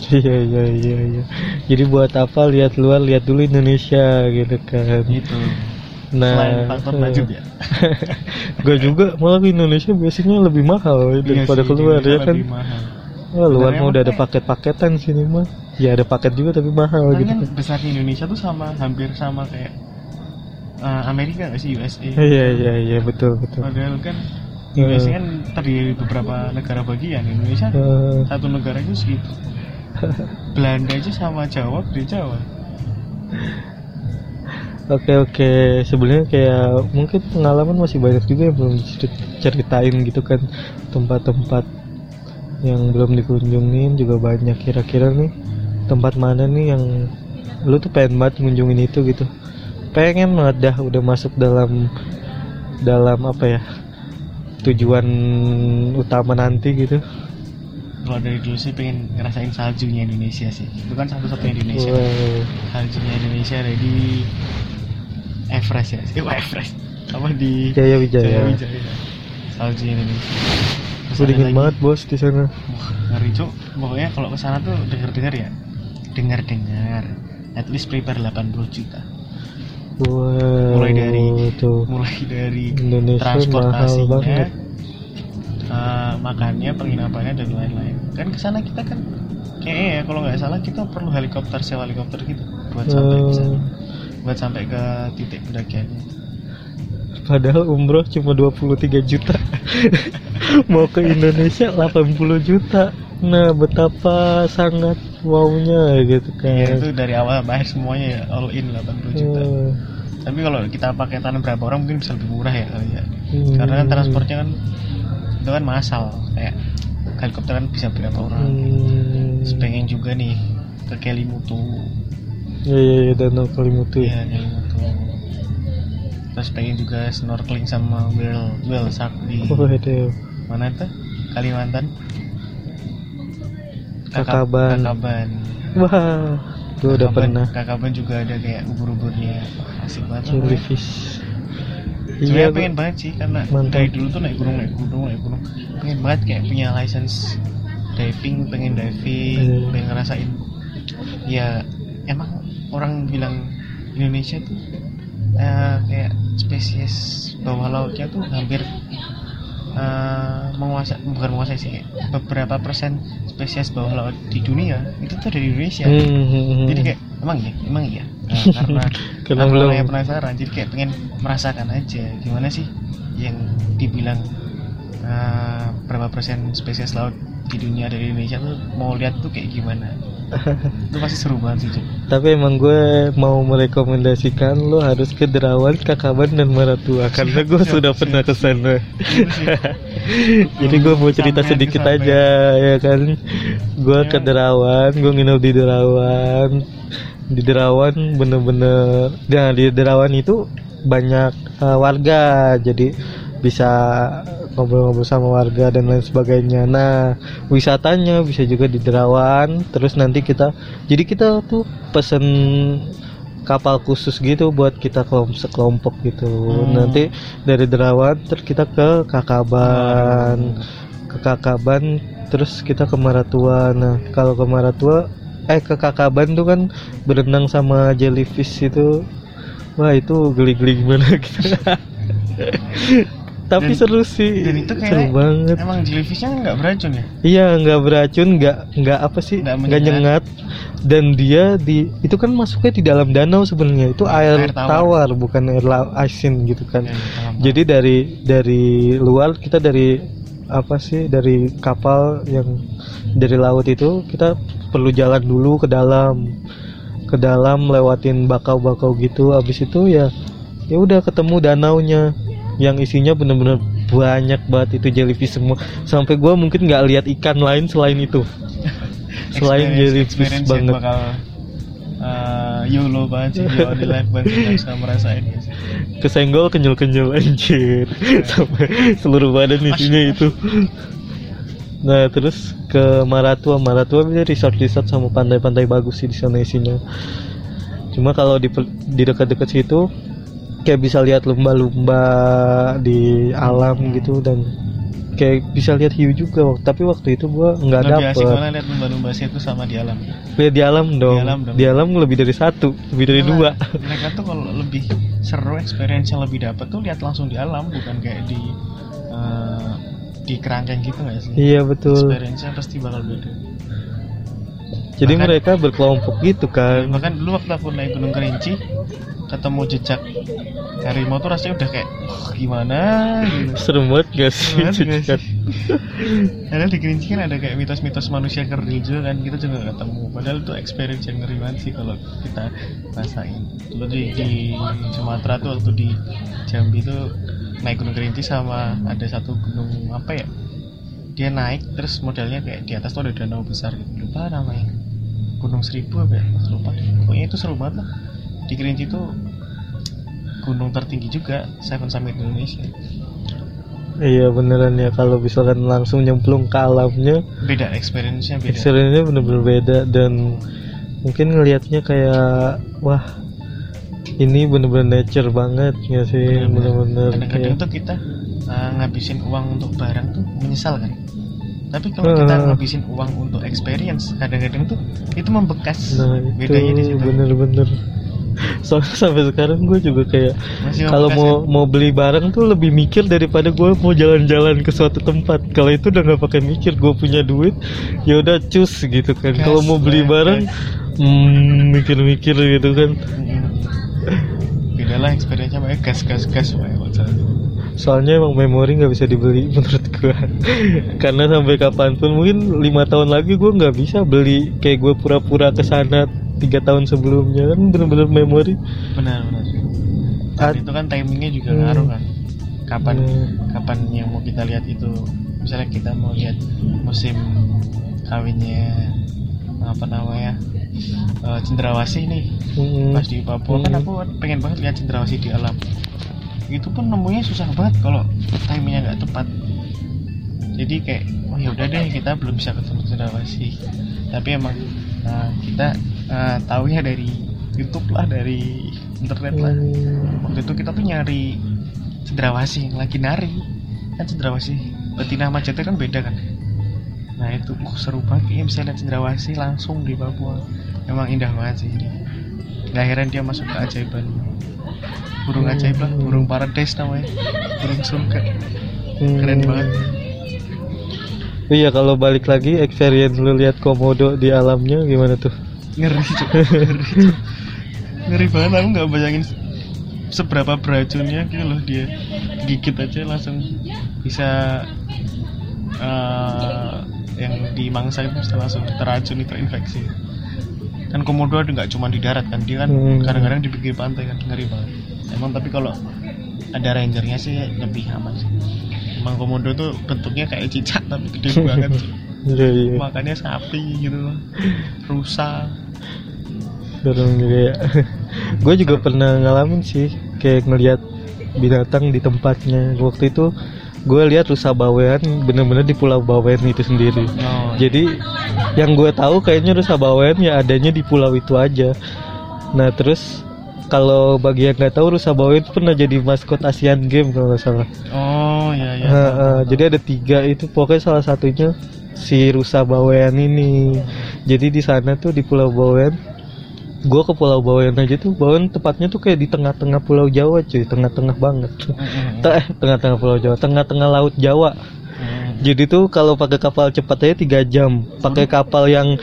Iya iya iya iya. Jadi buat apa lihat luar lihat dulu Indonesia gitu kan. Gitu. Nah selain faktor budget ya? Gue juga malah Indonesia biasanya lebih mahal daripada Iya sih, keluar ya kan? mahal. Wah, luar mah udah ada paket-paketan sini mah. Ya ada paket juga tapi mahal gitu. kan besar di Indonesia tuh sama hampir sama kayak uh, Amerika nggak sih USA iya iya iya betul betul. Padahal kan Eh. USA kan terdiri beberapa negara bagian Indonesia Eh, satu negara itu segitu. Belanda aja sama Jawa di Jawa. Oke oke. Sebenarnya kayak mungkin pengalaman masih banyak juga yang belum cerit- ceritain gitu kan. Tempat-tempat yang belum dikunjungin juga banyak. Kira-kira nih tempat mana nih yang lu tuh pengen banget ngunjungin itu gitu? Pengen banget dah udah masuk dalam dalam apa ya tujuan utama nanti gitu. Kalau dari dulu sih pengen ngerasain saljunya Indonesia sih. Itu kan satu-satunya Indonesia. Wow. saljunya Indonesia ada di Everest ya? Eh, Everest. Apa di Jaya Wijaya. Jaya Wijaya. saljunya Indonesia Terus dingin lagi- banget bos di sana. Wah, ngeri cuk. Pokoknya kalau ke sana tuh denger-denger ya. Dengar-dengar at least prepare 80 juta Wow. Mulai dari- tuh mulai dari Indonesia transportasinya eh, makannya penginapannya dan lain-lain kan ke sana kita kan kayaknya ya kalau nggak salah kita perlu helikopter sewa helikopter gitu buat sampai ke sana Eh, buat sampai ke titik pendakiannya Padahal umroh cuma 23 juta. Mau ke Indonesia 80 juta. Nah, betapa sangat wownya gitu kan. itu dari awal bayar semuanya ya all in 80 juta. Eh, tapi kalau kita pakai tanah berapa orang mungkin bisa lebih murah ya kali ya. Hmm. karena kan transportnya kan itu kan massal kayak helikopter kan bisa berapa orang. Hmm. Terus pengen juga nih ke Kelimutu Iya, iya, iya, Danau Kelimutu. Iya Kelimutu terus pengen juga snorkeling sama whale whale shark di Oh, mana tuh Kalimantan Kakaban. Kakaban Wah, gue udah pernah. Kakaban juga ada kayak ubur-uburnya asik banget. Jellyfish. Sebenarnya Iya, pengen gua- banget sih karena Mantap. dari dulu tuh naik gunung naik gunung naik gunung pengen banget kayak punya license diving pengen diving Hmm. pengen ngerasain ya emang orang bilang Indonesia tuh eh, kayak spesies bawah lautnya tuh hampir eh, menguasai bukan menguasai sih beberapa persen spesies bawah laut di dunia itu tuh dari Indonesia Hmm, hmm, hmm. jadi kayak emang iya emang iya Nah, karena Karena aku belum. penasaran jadi kayak pengen merasakan aja gimana sih yang dibilang uh, berapa persen spesies laut di dunia dari Indonesia tuh mau lihat tuh kayak gimana itu pasti seru banget sih. Tapi emang gue mau merekomendasikan lo harus ke Derawan, Kakaban dan Maratua karena gue sudah pernah ke sana. Jadi Belum gue mau cerita sedikit aja ya kan. Gue ke Ya. Derawan, gue nginep di Derawan. Di Derawan bener-bener, nah di Derawan itu banyak eh, warga jadi bisa ngobrol-ngobrol sama warga dan lain sebagainya. Nah, wisatanya bisa juga di Derawan. Terus nanti kita, jadi kita tuh pesen kapal khusus gitu buat kita kelompok sekelompok gitu. Hmm. Nanti dari Derawan terus kita ke Kakaban, ke Kakaban terus kita ke Maratua. Nah, kalau ke Maratua eh ke Kakaban tuh kan berenang sama jellyfish itu wah itu geli-geli gimana gitu tapi Dan- seru sih dan itu seru kayak banget. emang jellyfishnya nggak beracun ya? Iya nggak beracun nggak nggak apa sih Nggak nyengat. Dan dia di itu kan masuknya di dalam danau sebenarnya. Itu air, Air tawar. tawar. bukan air asin gitu kan. Ya, jadi dari dari luar kita dari apa sih dari kapal yang dari laut itu kita perlu jalan dulu ke dalam. Ke dalam lewatin bakau-bakau gitu. Habis itu ya ya udah ketemu danaunya yang isinya bener-bener banyak banget itu jellyfish semua. Sampai gua mungkin nggak lihat ikan lain selain itu. Selain Experience- jellyfish banget. bakal uh, YOLO banget sih di life banget nggak bisa merasain. Sih. kesenggol kenyal-kenyal anjir. Sampai seluruh badan isinya itu. Nah terus ke Maratua. Maratua bisa resort-resort sama pantai-pantai bagus sih di sana isinya. Cuma kalau di di dekat-dekat situ kayak bisa lihat lumba-lumba di alam gitu dan kayak bisa lihat hiu juga. Tapi waktu itu gua nggak asik dapet. mana lihat lumba-lumba sih itu sama di alam? Lihat di alam dong. alam dong. di alam lebih dari satu lebih dari dua. mereka tuh kalau lebih seru experience yang lebih dapat tuh lihat langsung di alam bukan kayak di uh, di kerangkeng gitu nggak sih? Iya betul. Experience-nya pasti bakal beda. Jadi Bahkan- mereka berkelompok gitu kan. bahkan dulu waktu aku naik Gunung Kerinci ketemu jejak harimau tuh rasanya udah kayak "Wah, gimana gitu Serem banget gak sih? Jejekan? Padahal di Kerinci kan ada kayak mitos-mitos manusia kerdil juga kan kita juga ketemu. Padahal itu experience yang ngeri banget sih kalau kita rasain. Dulu di, di Sumatera tuh waktu di Jambi tuh naik Gunung Kerinci sama ada satu gunung apa ya? Dia naik terus modelnya kayak di atas tuh ada danau besar gitu. Lupa namanya. Gunung Seribu apa ya? Lupa. Pokoknya itu seru banget lah. Di Kerinci tuh gunung tertinggi juga Seven Summit Indonesia. Iya beneran ya kalau misalkan langsung nyemplung ke alamnya, Beda experience-nya beda. experience-nya bener-bener beda dan mungkin ngelihatnya kayak wah ini bener-bener nature banget ya sih bener-bener kadang-kadang tuh kita uh, ngabisin uang untuk barang tuh menyesal kan tapi kalau kita Heeh. ngabisin uang untuk experience kadang-kadang tuh itu membekas nah itu bedanya di situ bener-bener soalnya sampai sekarang gue juga kayak kalau mau mau beli barang tuh lebih mikir daripada gue mau jalan-jalan ke suatu tempat. Kalau itu udah nggak pakai mikir gue punya duit ya udah cus gitu kan. Kalau mau beli lah, barang hmm, mikir-mikir gitu kan. Mm-mm. beda lah experience-nya makanya gas gas gas soalnya emang memori nggak bisa dibeli menurut gue karena sampai kapan pun mungkin lima tahun lagi gue nggak bisa beli. Kayak gue pura-pura ke sana tiga tahun sebelumnya kan bener-bener memori benar benar Ad- dan itu kan timingnya juga Hmm. ngaruh kan kapan Hmm. kapan yang mau kita lihat itu misalnya kita mau lihat musim kawinnya apa namanya eh, cendrawasih nih Hmm. pas di Papua kan Hmm. aku pengen banget lihat cendrawasih di alam itu pun nemunya susah banget kalau timingnya nggak tepat jadi kayak oh ya udah deh kita belum bisa ketemu cendrawasih tapi emang uh, kita uh, taunya dari YouTube lah dari internet lah Hmm. waktu itu kita tuh nyari cendrawasih yang lagi nari kan cendrawasih betina sama kan beda kan nah itu uh, seru banget kayaknya bisa lihat cendrawasih langsung di Papua emang indah banget sih ini nggak heran dia masuk ke ajaiban burung Hmm. ajaib lah burung paradise namanya burung surga Hmm. keren banget. Iya kalau balik lagi experience lu lihat komodo di alamnya gimana tuh? Ngeri ngeri banget aku nggak bayangin seberapa beracunnya gitu loh dia gigit aja langsung bisa eh, yang di mangsa itu bisa langsung teracuni terinfeksi. Kan komodo ada nggak cuma di darat kan dia kan Hmm. kadang-kadang di pinggir pantai kan ngeri banget. Emang tapi kalau ada rangernya sih lebih aman sih. Emang komodo tuh bentuknya kayak cicak tapi gede banget Iya iya. makannya sapi gitu rusa Serem juga ya. Gue juga pernah ngalamin sih kayak ngelihat binatang di tempatnya. Waktu itu gue lihat rusa bawean bener-bener di pulau bawean itu sendiri. Oh, jadi yang gue tahu kayaknya rusa bawean ya adanya di pulau itu aja. Nah terus kalau bagi yang nggak tahu rusa bawean itu pernah jadi maskot Asian Games kalau nggak salah. Oh ya ya. Nah, eh, jadi ada tiga itu. Pokoknya salah satunya si rusa bawean ini. Jadi di sana tuh di pulau bawean gue ke pulau bawean aja tuh bawean tepatnya tuh kayak di tengah-tengah pulau Jawa cuy tengah-tengah banget. Eh tengah-tengah pulau Jawa tengah-tengah laut Jawa. Jadi tuh kalau pakai kapal cepat aja tiga jam. Pakai kapal yang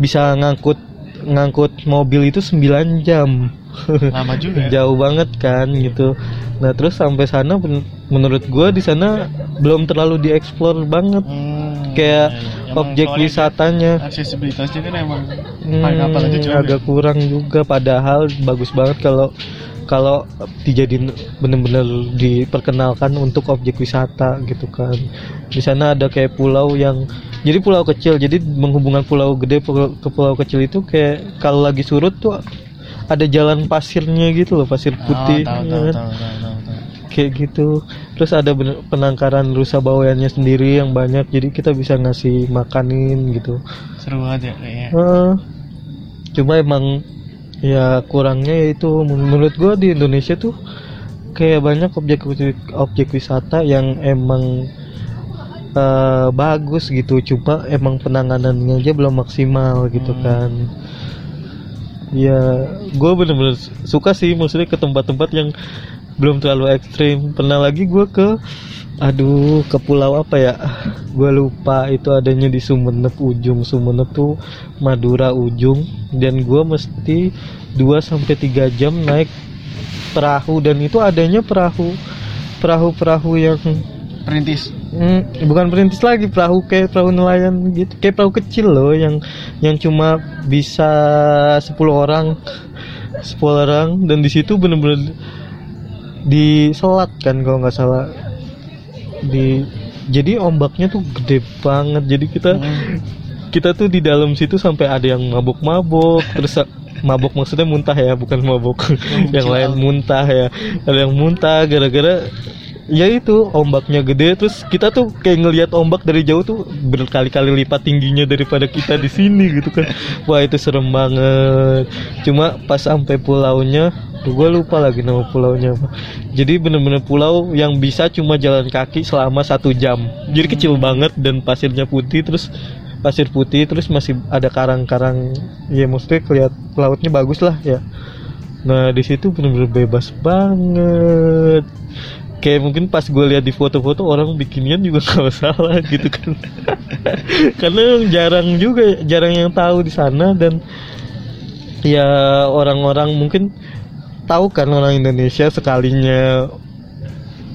bisa ngangkut ngangkut mobil itu 9 jam. Lama juga. ya? jauh banget kan gitu. Nah terus sampai sana menurut gua di sana belum terlalu dieksplor banget. Hmm, kayak. Emang objek wisatanya. aksesibilitasnya kan emang Hmm, agak kurang juga. Padahal bagus banget kalau kalau dijadiin bener-bener diperkenalkan untuk objek wisata gitu kan. Di sana ada kayak pulau yang jadi pulau kecil. Jadi menghubungkan pulau gede ke pulau kecil itu kayak kalau lagi surut tuh ada jalan pasirnya gitu loh pasir putih. Oh, tahu, ya tahu, tahu, tahu, tahu, tahu. Kayak gitu. Terus ada penangkaran rusa baweannya sendiri yang banyak jadi kita bisa ngasih makanin gitu. Seru banget ya kayaknya. Eh, cuma emang ya kurangnya yaitu menurut gua di Indonesia tuh kayak banyak objek objek wisata yang emang eh, bagus gitu. Cuma emang penanganannya aja belum maksimal gitu Hmm. kan. Ya gue bener-bener suka sih maksudnya ke tempat-tempat yang belum terlalu ekstrim. Pernah lagi gua ke aduh ke pulau apa ya? Gue lupa itu adanya di Sumenep ujung. Sumenep tuh Madura ujung. Dan gua mesti 2 sampai 3 jam naik perahu. Dan itu adanya perahu perahu-perahu yang Perintis. Hmm, bukan perintis lagi perahu kayak perahu nelayan gitu. Kayak perahu kecil loh yang yang cuma bisa 10 orang 10 orang. Dan di situ bener-bener diselat kan kalau nggak salah. Di jadi ombaknya tuh gede banget. Jadi kita Hmm. kita tuh di dalam situ sampai ada yang mabok-mabok terus mabok maksudnya muntah ya bukan mabok yang lain muntah ya. Ada yang muntah gara-gara ya itu ombaknya gede terus kita tuh kayak ngelihat ombak dari jauh tuh berkali-kali lipat tingginya daripada kita di sini gitu kan. Wah itu serem banget. Cuma pas sampai pulaunya gue lupa lagi nama pulaunya apa. Jadi bener-bener pulau yang bisa cuma jalan kaki selama satu jam. Jadi kecil banget dan pasirnya putih terus pasir putih terus masih ada karang-karang. Ya maksudnya kelihat lautnya bagus lah ya. Nah di situ bener-bener bebas banget kayak mungkin pas gue lihat di foto-foto orang bikinian juga nggak masalah gitu kan. Karena jarang juga jarang yang tahu di sana dan ya orang-orang mungkin tahu kan orang Indonesia sekalinya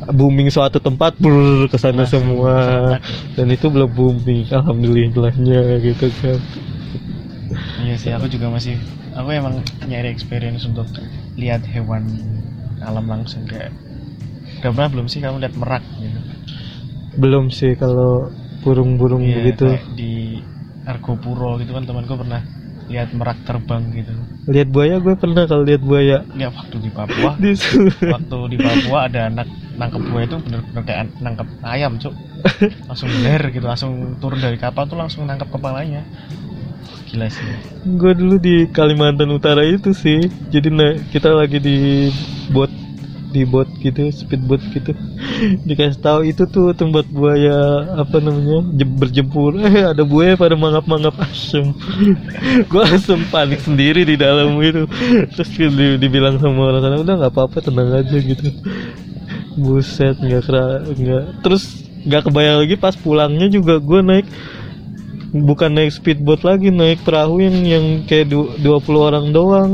booming suatu tempat brr, ke sana Langsung semua. dan itu belum booming alhamdulillahnya gitu kan. Iya sih, aku juga masih aku emang nyari experience untuk lihat hewan alam langsung kayak udah pernah belum sih kamu lihat merak gitu? belum sih kalau burung-burung Iya, begitu. di Argopuro gitu kan temanku pernah lihat merak terbang gitu. lihat buaya gue pernah kalau lihat buaya. Nggak waktu di Papua, di waktu di Papua ada anak nangkep buaya itu bener-bener kayak nangkep ayam cuk. Langsung ler gitu langsung turun dari kapal tuh langsung nangkep kepalanya. Gila sih. Gue dulu di Kalimantan Utara itu sih. Jadi nah, kita lagi di bot di bot gitu speedboat gitu. Dikasih tahu itu tuh tempat buaya apa namanya je- berjemur eh ada buaya pada mangap-mangap asem. Gue langsung panik sendiri di dalam itu. Terus di- dibilang sama orang sana udah nggak apa-apa tenang aja gitu. Buset nggak kera nggak. Terus nggak kebayang lagi pas pulangnya juga gue naik bukan naik speedboat lagi naik perahu yang yang kayak du- 20 orang doang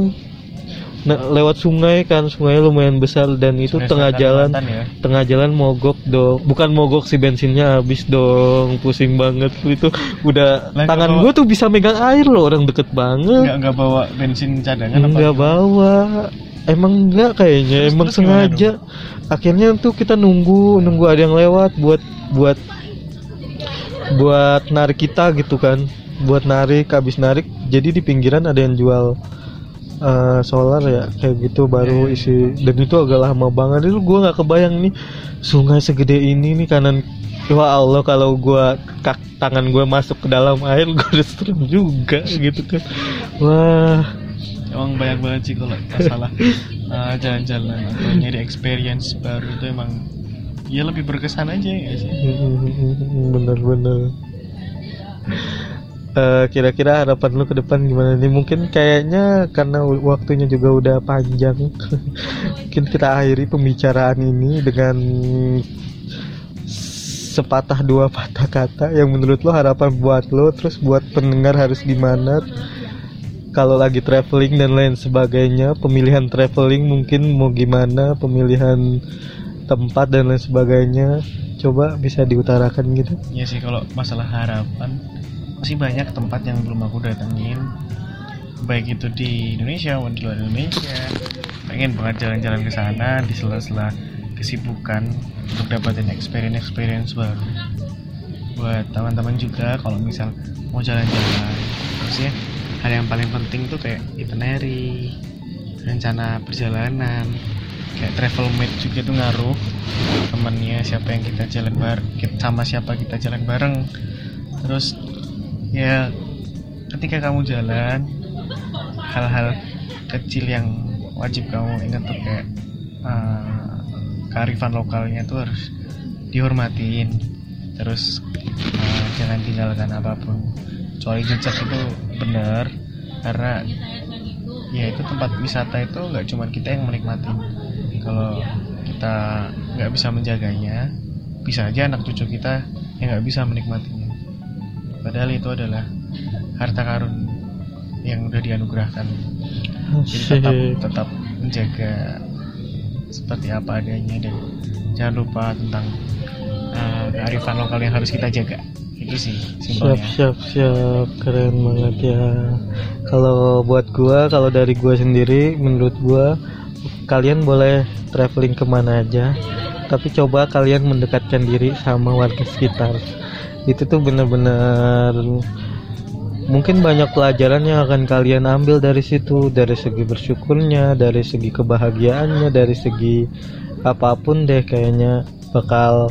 nah, lewat sungai kan sungai lumayan besar dan itu Sungai tengah jalan ya. tengah jalan mogok dong. Bukan mogok sih bensinnya habis dong. Pusing banget itu. Udah Lah, tangan gue tuh bisa megang air loh orang deket banget. Nggak nggak bawa bensin cadangan apa? Nggak bawa. Emang enggak kayaknya Terus- emang terus sengaja. akhirnya tuh kita nunggu nunggu ada yang lewat buat buat buat narik kita gitu kan. Buat narik habis narik jadi di pinggiran ada yang jual eh, solar ya kayak gitu baru Iya. isi. Dan itu agak lama banget. Itu gue nggak kebayang nih sungai segede ini nih kanan Wah Allah kalau gua kak tangan gue masuk ke dalam air gue udah serem juga gitu kan. Wah. Emang banyak banget sih kalau masalah uh, jalan-jalan atau nyari experience baru itu emang ya lebih berkesan aja ya sih? Bener-bener Eh, kira-kira harapan lu ke depan gimana nih? Mungkin kayaknya karena waktunya juga udah panjang. Mungkin kita akhiri pembicaraan ini dengan sepatah dua patah kata. Yang menurut lo harapan buat lo terus buat pendengar harus gimana? Kalau lagi traveling dan lain sebagainya pemilihan traveling mungkin mau gimana? Pemilihan tempat dan lain sebagainya. Coba bisa diutarakan gitu. Ya sih kalau masalah harapan masih banyak tempat yang belum aku datengin. Baik itu di Indonesia maupun di luar Indonesia. Pengen banget jalan-jalan ke sana di sela-sela kesibukan untuk dapetin experience-experience baru. Buat teman-teman juga kalau misal mau jalan-jalan maksudnya hal yang paling penting tuh kayak itinerary rencana perjalanan kayak travel mate juga tuh ngaruh. Temennya siapa yang kita jalan bareng sama siapa kita jalan bareng. Terus ya ketika kamu jalan hal-hal kecil yang wajib kamu ingat tuh kayak uh, kearifan lokalnya tuh harus dihormatin. Terus uh, jangan tinggalkan apa pun. Kecuali jejak itu benar karena ya itu tempat wisata itu nggak cuma kita yang menikmati. Kalau kita nggak bisa menjaganya bisa aja anak cucu kita yang nggak bisa menikmatinya padahal itu adalah harta karun yang udah dianugerahkan. Jadi tetap tetap menjaga seperti apa adanya dan jangan lupa tentang uh, kearifan lokal yang harus kita jaga. Itu sih siap simpelnya siap siap. Keren banget ya. Kalau buat gua kalau dari gua sendiri menurut gua kalian boleh traveling ke mana aja tapi coba kalian mendekatkan diri sama warga sekitar itu tuh bener-bener mungkin banyak pelajaran yang akan kalian ambil dari situ dari segi bersyukurnya dari segi kebahagiaannya dari segi apa pun deh kayaknya bakal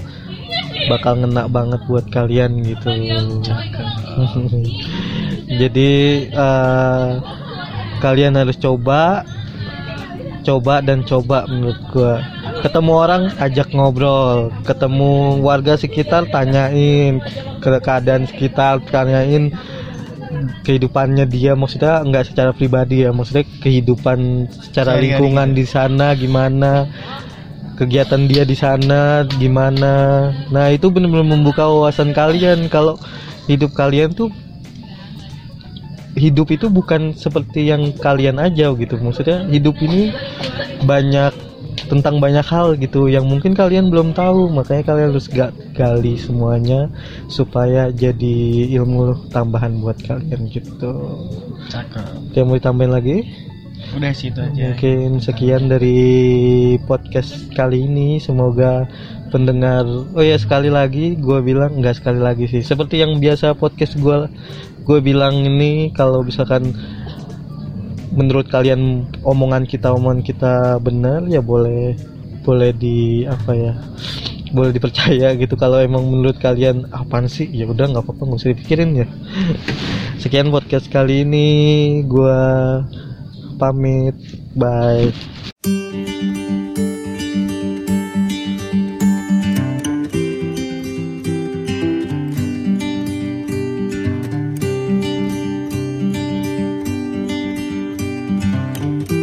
bakal ngena banget buat kalian gitu. Jadi eh, kalian harus coba coba dan coba menurut gua ketemu orang ajak ngobrol. Ketemu warga sekitar tanyain ke keadaan sekitar tanyain kehidupannya dia. Maksudnya nggak secara pribadi ya maksudnya kehidupan secara Sehari-hari. lingkungan di sana gimana kegiatan dia di sana gimana. Nah itu benar-benar membuka wawasan kalian. Kalau hidup kalian tuh hidup itu bukan seperti yang kalian aja gitu. Maksudnya hidup ini banyak tentang banyak hal gitu yang mungkin kalian belum tahu makanya kalian harus ga- gali semuanya supaya jadi ilmu tambahan buat kalian gitu cakep yang mau ditambahin lagi udah sih itu aja Mungkin sekian dari podcast kali ini. Semoga pendengar. Oh ya sekali lagi, gue bilang nggak sekali lagi sih. Seperti yang biasa podcast gue, gue bilang ini kalau misalkan menurut kalian omongan kita omongan kita benar ya boleh boleh di apa ya boleh dipercaya gitu. Kalau emang menurut kalian apaan sih? Ya udah nggak apa-apa nggak usah dipikirin ya. Sekian podcast kali ini. Gua pamit. Bye